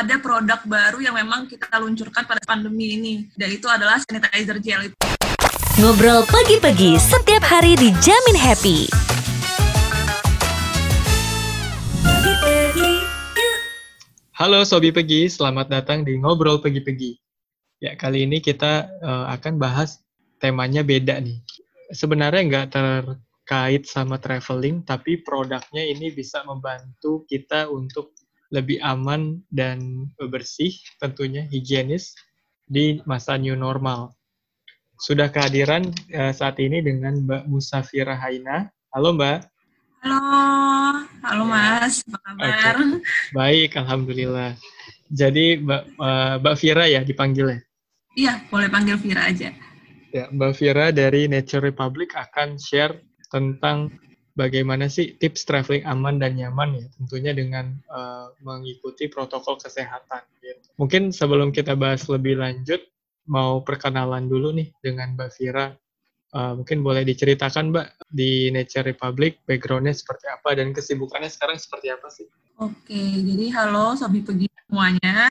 ada produk baru yang memang kita luncurkan pada pandemi ini, dan itu adalah sanitizer gel. Ngobrol pagi-pagi setiap hari dijamin happy. Halo Sobi Pegi, selamat datang di Ngobrol Pegi-Pegi. Ya, kali ini kita uh, akan bahas temanya beda nih. Sebenarnya nggak terkait sama traveling, tapi produknya ini bisa membantu kita untuk lebih aman dan bersih, tentunya higienis di masa new normal. Sudah kehadiran uh, saat ini dengan Mbak Musafira Haina. Halo Mbak. Halo, halo Mas, apa kabar? Oke. Baik, alhamdulillah. Jadi Mbak uh, Mbak Vira ya dipanggil ya? Iya, boleh panggil Vira aja. Ya, Mbak Vira dari Nature Republic akan share tentang bagaimana sih tips traveling aman dan nyaman ya, tentunya dengan uh, mengikuti protokol kesehatan. Gitu. Mungkin sebelum kita bahas lebih lanjut, mau perkenalan dulu nih dengan Mbak Vira Uh, mungkin boleh diceritakan Mbak di Nature Republic backgroundnya seperti apa dan kesibukannya sekarang seperti apa sih? Oke, jadi halo Sobi Pegi semuanya.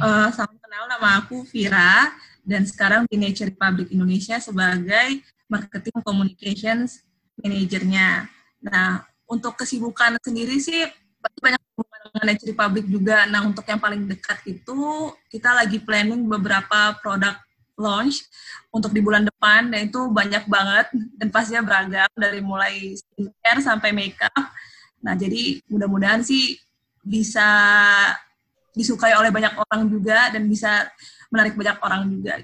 Uh, salam kenal nama aku Vira dan sekarang di Nature Republic Indonesia sebagai Marketing Communications Manajernya. Nah, untuk kesibukan sendiri sih banyak dengan Nature Republic juga. Nah, untuk yang paling dekat itu kita lagi planning beberapa produk launch untuk di bulan depan dan itu banyak banget dan pastinya beragam dari mulai skincare sampai makeup. Nah, jadi mudah-mudahan sih bisa disukai oleh banyak orang juga dan bisa menarik banyak orang juga.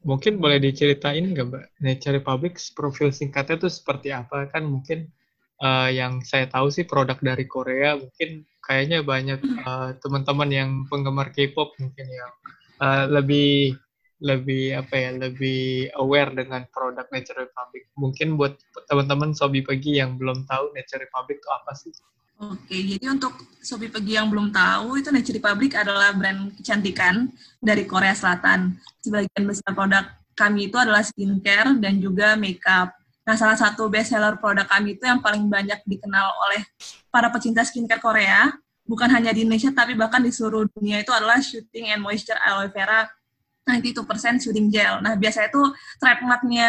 Mungkin boleh diceritain nggak Mbak, Nature Republic profil singkatnya itu seperti apa? Kan mungkin uh, yang saya tahu sih produk dari Korea, mungkin kayaknya banyak uh, teman-teman yang penggemar K-pop mungkin yang uh, lebih lebih apa ya lebih aware dengan produk Nature Republic. Mungkin buat teman-teman Sobi Pagi yang belum tahu Nature Republic itu apa sih? Oke, jadi untuk Sobi Pagi yang belum tahu itu Nature Republic adalah brand kecantikan dari Korea Selatan. Sebagian besar produk kami itu adalah skincare dan juga makeup. Nah, salah satu best seller produk kami itu yang paling banyak dikenal oleh para pecinta skincare Korea, bukan hanya di Indonesia tapi bahkan di seluruh dunia itu adalah Shooting and Moisture Aloe Vera 92% shooting gel. Nah, biasanya itu trademarknya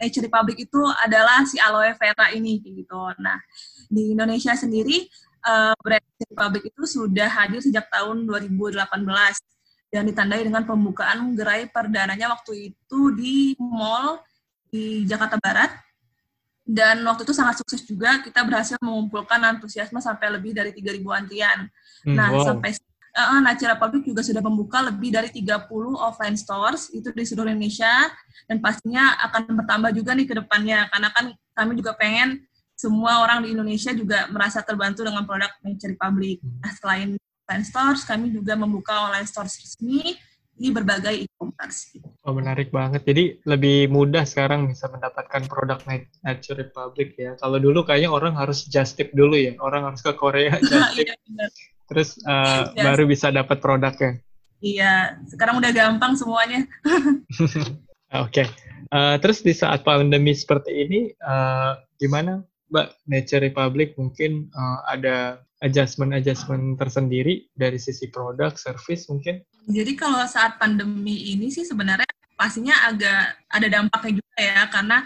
Nature Republic itu adalah si aloe vera ini gitu. Nah, di Indonesia sendiri uh, brand Republic itu sudah hadir sejak tahun 2018 dan ditandai dengan pembukaan gerai perdananya waktu itu di mall di Jakarta Barat. Dan waktu itu sangat sukses juga, kita berhasil mengumpulkan antusiasme sampai lebih dari 3.000 antrian. Hmm, nah, wow. sampai uh, Natura Public juga sudah membuka lebih dari 30 offline stores itu di seluruh Indonesia dan pastinya akan bertambah juga nih ke depannya karena kan kami juga pengen semua orang di Indonesia juga merasa terbantu dengan produk Nature Republic. Nah, selain offline stores, kami juga membuka online stores resmi di berbagai e-commerce. Oh, menarik banget. Jadi lebih mudah sekarang bisa mendapatkan produk Nature Republic ya. Kalau dulu kayaknya orang harus just tip dulu ya. Orang harus ke Korea just tip. iya, terus uh, baru bisa dapat produknya. Iya, sekarang udah gampang semuanya. Oke, okay. uh, terus di saat pandemi seperti ini, uh, gimana Mbak Nature Republic mungkin uh, ada adjustment-adjustment tersendiri dari sisi produk, service mungkin? Jadi kalau saat pandemi ini sih sebenarnya pastinya agak ada dampaknya juga ya, karena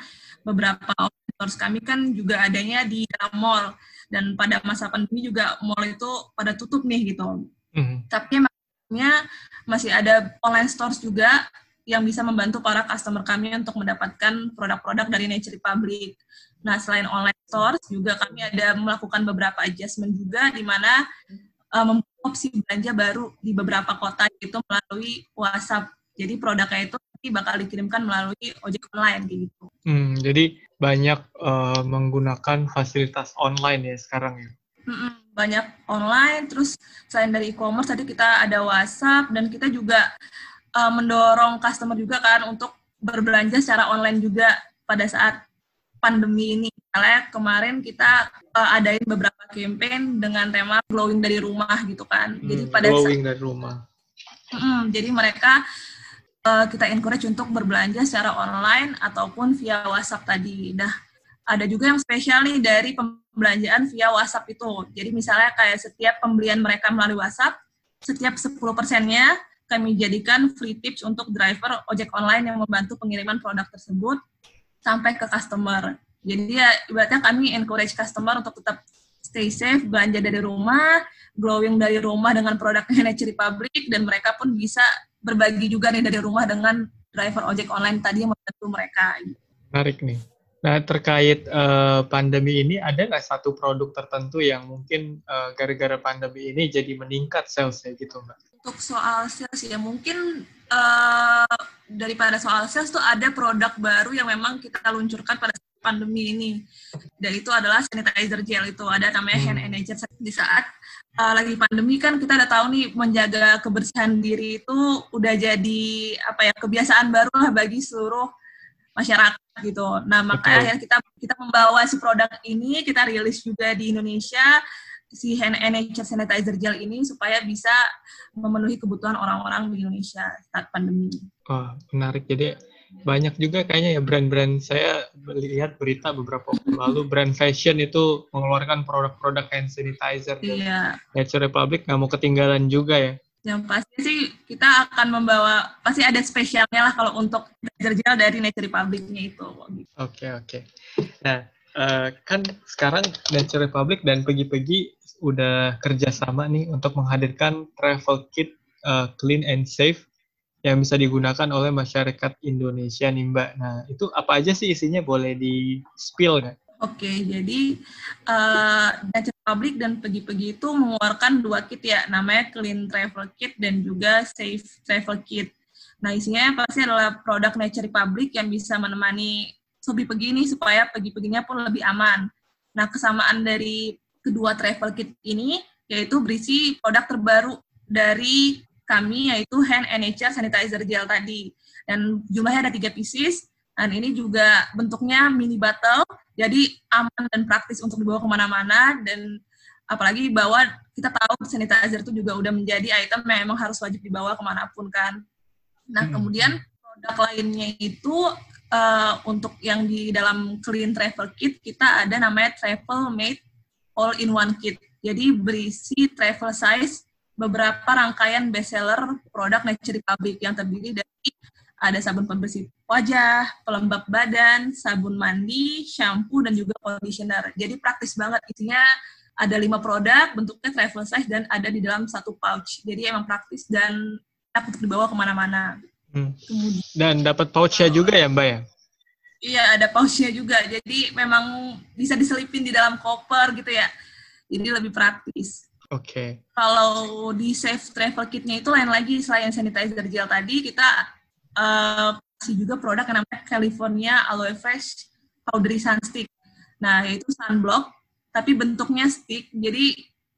beberapa stores kami kan juga adanya di dalam mall dan pada masa pandemi juga mall itu pada tutup nih gitu. Mm-hmm. Tapi makanya masih ada online stores juga yang bisa membantu para customer kami untuk mendapatkan produk-produk dari Nature Republic. Nah, selain online stores, juga kami ada melakukan beberapa adjustment juga di mana uh, membuka opsi belanja baru di beberapa kota itu melalui WhatsApp. Jadi produknya itu bakal dikirimkan melalui ojek online gitu. Hmm, jadi banyak uh, menggunakan fasilitas online ya sekarang ya? banyak online, terus selain dari e-commerce tadi kita ada WhatsApp dan kita juga uh, mendorong customer juga kan untuk berbelanja secara online juga pada saat pandemi ini. Misalnya kemarin kita uh, adain beberapa campaign dengan tema glowing dari rumah gitu kan. Hmm, jadi pada glowing saat, dari rumah. Hmm, jadi mereka uh, kita encourage untuk berbelanja secara online ataupun via WhatsApp tadi. Nah, ada juga yang spesial nih dari pembelanjaan via WhatsApp itu. Jadi misalnya kayak setiap pembelian mereka melalui WhatsApp, setiap 10 persennya kami jadikan free tips untuk driver ojek online yang membantu pengiriman produk tersebut sampai ke customer. Jadi ya ibaratnya kami encourage customer untuk tetap stay safe, belanja dari rumah, glowing dari rumah dengan produknya Nature Republic, dan mereka pun bisa berbagi juga nih dari rumah dengan driver ojek online tadi yang membantu mereka. Menarik nih. Nah, terkait uh, pandemi ini, ada nggak satu produk tertentu yang mungkin uh, gara-gara pandemi ini jadi meningkat salesnya gitu, Mbak? Untuk soal sales ya, mungkin uh, daripada soal sales tuh ada produk baru yang memang kita luncurkan pada pandemi ini. Dan itu adalah sanitizer gel itu, ada namanya hand sanitizer di saat uh, lagi pandemi kan kita udah tahu nih menjaga kebersihan diri itu udah jadi apa ya kebiasaan baru lah bagi seluruh masyarakat gitu. Nah, makanya kita kita membawa si produk ini kita rilis juga di Indonesia si hand sanitizer gel ini supaya bisa memenuhi kebutuhan orang-orang di Indonesia saat pandemi. Oh, menarik. Jadi banyak juga kayaknya ya brand-brand saya lihat berita beberapa waktu lalu brand fashion itu mengeluarkan produk-produk hand sanitizer. Iya. Nature Republic nggak mau ketinggalan juga ya. Yang pasti sih kita akan membawa pasti ada spesialnya lah kalau untuk gel dari Nature Republic-nya itu. Oke okay, oke. Okay. Nah uh, kan sekarang Nature Republic dan Pegi-Pegi udah kerjasama nih untuk menghadirkan travel kit uh, clean and safe yang bisa digunakan oleh masyarakat Indonesia nih Mbak. Nah itu apa aja sih isinya boleh di spill nggak? Oke, jadi uh, Public dan Pegi-Pegi itu mengeluarkan dua kit ya, namanya Clean Travel Kit dan juga Safe Travel Kit. Nah, isinya pasti adalah produk Nature Republic yang bisa menemani sobi Pegi ini supaya Pegi-Peginya pun lebih aman. Nah, kesamaan dari kedua travel kit ini yaitu berisi produk terbaru dari kami yaitu Hand and Nature Sanitizer Gel tadi. Dan jumlahnya ada tiga pieces, dan ini juga bentuknya mini bottle, jadi aman dan praktis untuk dibawa ke mana-mana, dan apalagi bawa, kita tahu sanitizer itu juga udah menjadi item yang memang harus wajib dibawa ke mana pun kan. Nah, hmm. kemudian produk lainnya itu uh, untuk yang di dalam Clean Travel Kit, kita ada namanya Travel Made All-in-One Kit. Jadi berisi travel size beberapa rangkaian bestseller produk Nature Republic yang terdiri dari ada sabun pembersih wajah, pelembab badan, sabun mandi, shampoo, dan juga conditioner. Jadi praktis banget. Isinya ada lima produk, bentuknya travel size, dan ada di dalam satu pouch. Jadi emang praktis dan untuk dibawa ke mana-mana. Hmm. dan dapat pouchnya juga ya Mbak ya? Iya, ada pouchnya juga. Jadi memang bisa diselipin di dalam koper gitu ya. Jadi lebih praktis. Oke. Okay. Kalau di Safe Travel Kitnya itu lain lagi selain sanitizer gel tadi, kita uh, kasih juga produk yang namanya California Aloe Fresh Powdery Sun Stick. Nah, itu sunblock, tapi bentuknya stick, jadi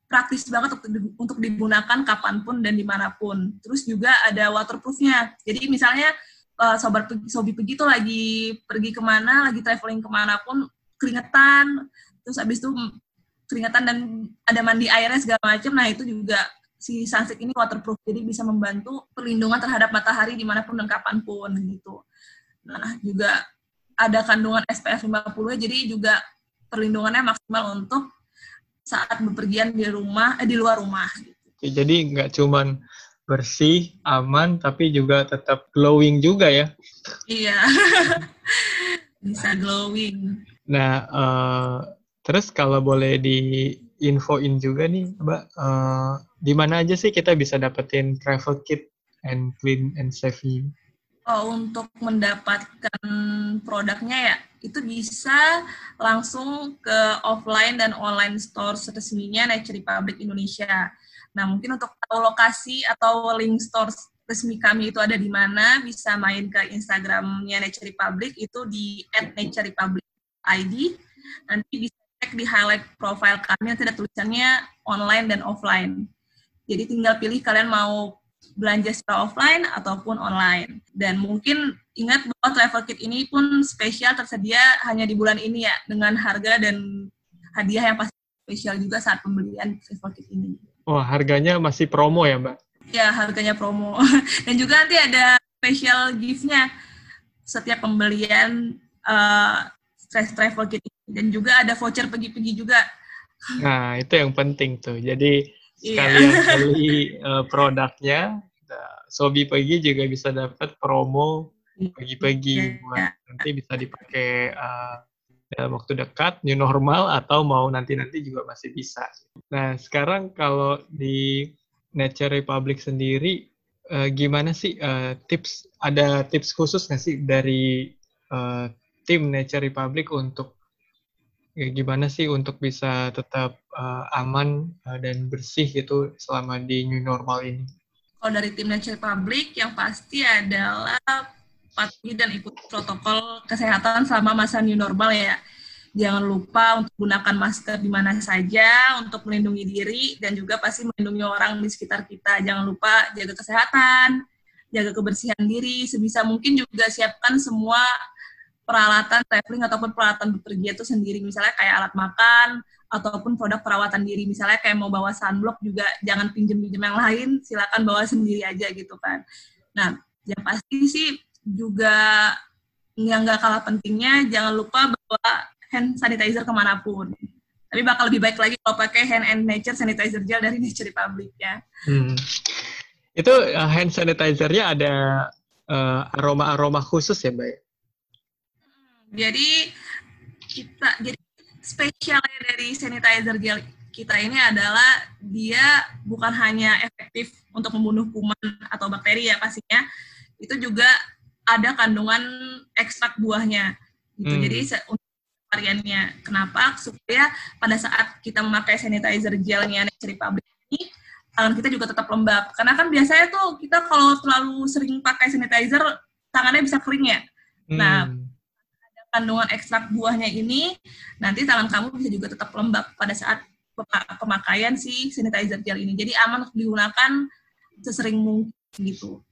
praktis banget untuk, digunakan kapan pun dan di mana pun. Terus juga ada waterproofnya. Jadi misalnya uh, sobat sobi pergi tuh lagi pergi ke mana, lagi traveling ke mana pun keringetan, terus abis itu keringetan dan ada mandi airnya segala macam. Nah itu juga si sunstick ini waterproof, jadi bisa membantu perlindungan terhadap matahari di mana pun dan kapan pun gitu. Nah, juga ada kandungan SPF 50, jadi juga perlindungannya maksimal untuk saat bepergian di rumah, eh, di luar rumah. Gitu. Jadi nggak cuman bersih, aman, tapi juga tetap glowing juga ya? Iya, bisa glowing. Nah, uh, terus kalau boleh di infoin juga nih, Mbak, uh, di mana aja sih kita bisa dapetin travel kit and clean and safe? Oh, untuk mendapatkan produknya ya, itu bisa langsung ke offline dan online store resminya Nature Republic Indonesia. Nah, mungkin untuk tahu lokasi atau link store resmi kami itu ada di mana, bisa main ke Instagramnya Nature Republic, itu di @naturerepublic_id. Nanti bisa cek di highlight profile kami nanti ada tulisannya online dan offline. Jadi tinggal pilih kalian mau belanja secara offline ataupun online. Dan mungkin ingat bahwa travel kit ini pun spesial tersedia hanya di bulan ini ya dengan harga dan hadiah yang pasti spesial juga saat pembelian travel kit ini. Oh, harganya masih promo ya, Mbak? Ya, harganya promo. Dan juga nanti ada special gift-nya setiap pembelian uh, stress travel kit dan juga ada voucher pergi-pergi juga. Nah, itu yang penting tuh. Jadi sekalian beli uh, produknya. Nah, Sobi Pagi juga bisa dapat promo pagi-pagi buat nanti bisa dipakai uh, dalam waktu dekat new normal atau mau nanti-nanti juga masih bisa. Nah sekarang kalau di Nature Republic sendiri uh, gimana sih uh, tips ada tips khusus nggak sih dari uh, tim Nature Republic untuk ya, gimana sih untuk bisa tetap uh, aman uh, dan bersih gitu selama di new normal ini? Kalau dari tim Nature Republic yang pasti adalah patuhi dan ikut protokol kesehatan selama masa new normal ya. Jangan lupa untuk gunakan masker di mana saja untuk melindungi diri dan juga pasti melindungi orang di sekitar kita. Jangan lupa jaga kesehatan, jaga kebersihan diri, sebisa mungkin juga siapkan semua peralatan traveling ataupun peralatan bepergian itu sendiri, misalnya kayak alat makan ataupun produk perawatan diri, misalnya kayak mau bawa sunblock juga jangan pinjem-pinjem yang lain, silakan bawa sendiri aja gitu kan. Nah, yang pasti sih juga yang nggak kalah pentingnya jangan lupa bawa hand sanitizer ke mana pun. Tapi bakal lebih baik lagi kalau pakai hand and nature sanitizer gel dari Nature Republic ya. Hmm. Itu uh, hand sanitizernya ada uh, aroma-aroma khusus ya, Mbak? Jadi kita jadi spesialnya dari sanitizer gel kita ini adalah dia bukan hanya efektif untuk membunuh kuman atau bakteri ya pastinya, itu juga ada kandungan ekstrak buahnya gitu. Hmm. Jadi untuk variannya kenapa supaya pada saat kita memakai sanitizer gelnya Nature Republic ini tangan kita juga tetap lembab. Karena kan biasanya tuh kita kalau terlalu sering pakai sanitizer tangannya bisa kering ya. Nah, hmm. Nah, kandungan ekstrak buahnya ini nanti tangan kamu bisa juga tetap lembab pada saat pemakaian si sanitizer gel ini. Jadi aman untuk digunakan sesering mungkin gitu.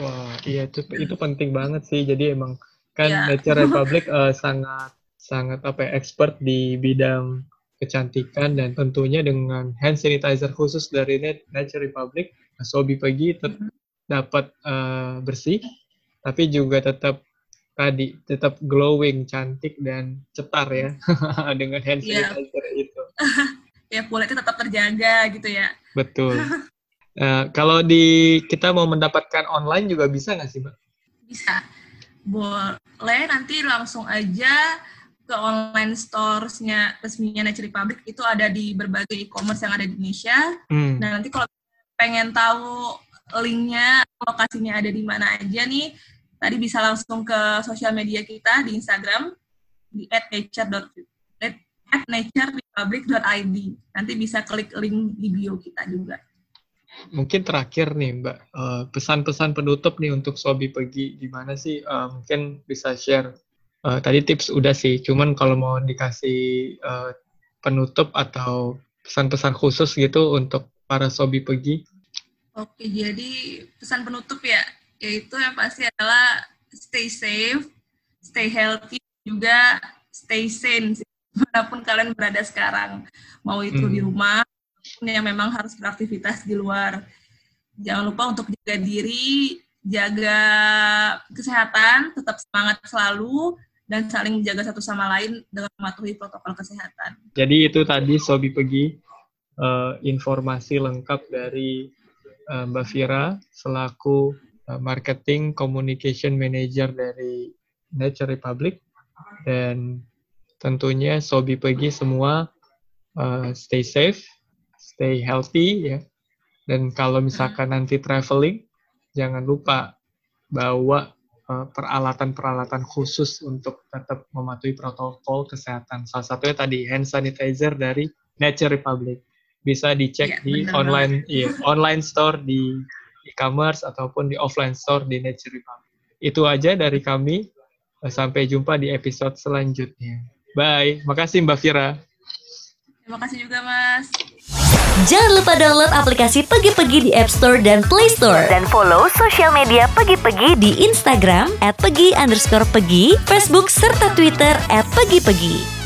Wah, iya itu itu penting banget sih. Jadi emang kan yeah. Nature Republic uh, sangat sangat apa ya, expert di bidang kecantikan dan tentunya dengan hand sanitizer khusus dari Nature Republic, Sobi Pagi tetap mm -hmm. dapat uh, bersih, tapi juga tetap tadi tetap glowing, cantik dan cetar ya dengan hand iya. sanitizer yeah. itu. ya kulitnya tetap terjaga gitu ya. Betul. Uh, kalau di kita mau mendapatkan online juga bisa nggak sih, Mbak? Bisa. Boleh nanti langsung aja ke online stores-nya resminya Nature Republic itu ada di berbagai e-commerce yang ada di Indonesia. Hmm. Dan nanti kalau pengen tahu linknya, lokasinya ada di mana aja nih, tadi bisa langsung ke sosial media kita di Instagram di @nature@naturerepublic.id. Nanti bisa klik link di bio kita juga. Mungkin terakhir nih Mbak, eh, pesan-pesan penutup nih untuk Sobi Pergi, gimana sih? Uh, mungkin bisa share. Uh, tadi tips udah sih, cuman kalau mau dikasih uh, penutup atau pesan-pesan khusus gitu untuk para Sobi Pergi. Oke, jadi pesan penutup ya yaitu yang pasti adalah stay safe, stay healthy, juga stay sane di mana pun kalian berada sekarang. Mau itu hmm. di rumah, yang memang harus beraktivitas di luar. Jangan lupa untuk jaga diri, jaga kesehatan, tetap semangat selalu, dan saling menjaga satu sama lain dengan mematuhi protokol kesehatan. Jadi itu tadi Sobi Pegi, uh, informasi lengkap dari uh, Mbak Fira selaku marketing communication manager dari Nature Republic dan tentunya Sobi pergi semua uh, stay safe, stay healthy ya. Dan kalau misalkan nanti traveling jangan lupa bawa uh, peralatan-peralatan uh, khusus untuk tetap mematuhi protokol kesehatan. Salah satunya tadi hand sanitizer dari Nature Republic. Bisa dicek ya, di online iya, online store di e-commerce ataupun di offline store di Nature Republic. Itu aja dari kami. Sampai jumpa di episode selanjutnya. Bye. Makasih Mbak Fira. Terima kasih juga Mas. Jangan lupa download aplikasi Pegi-Pegi di App Store dan Play Store. Dan follow sosial media Pegi-Pegi di Instagram at Pegi underscore Pegi, Facebook, serta Twitter at Pegi-Pegi.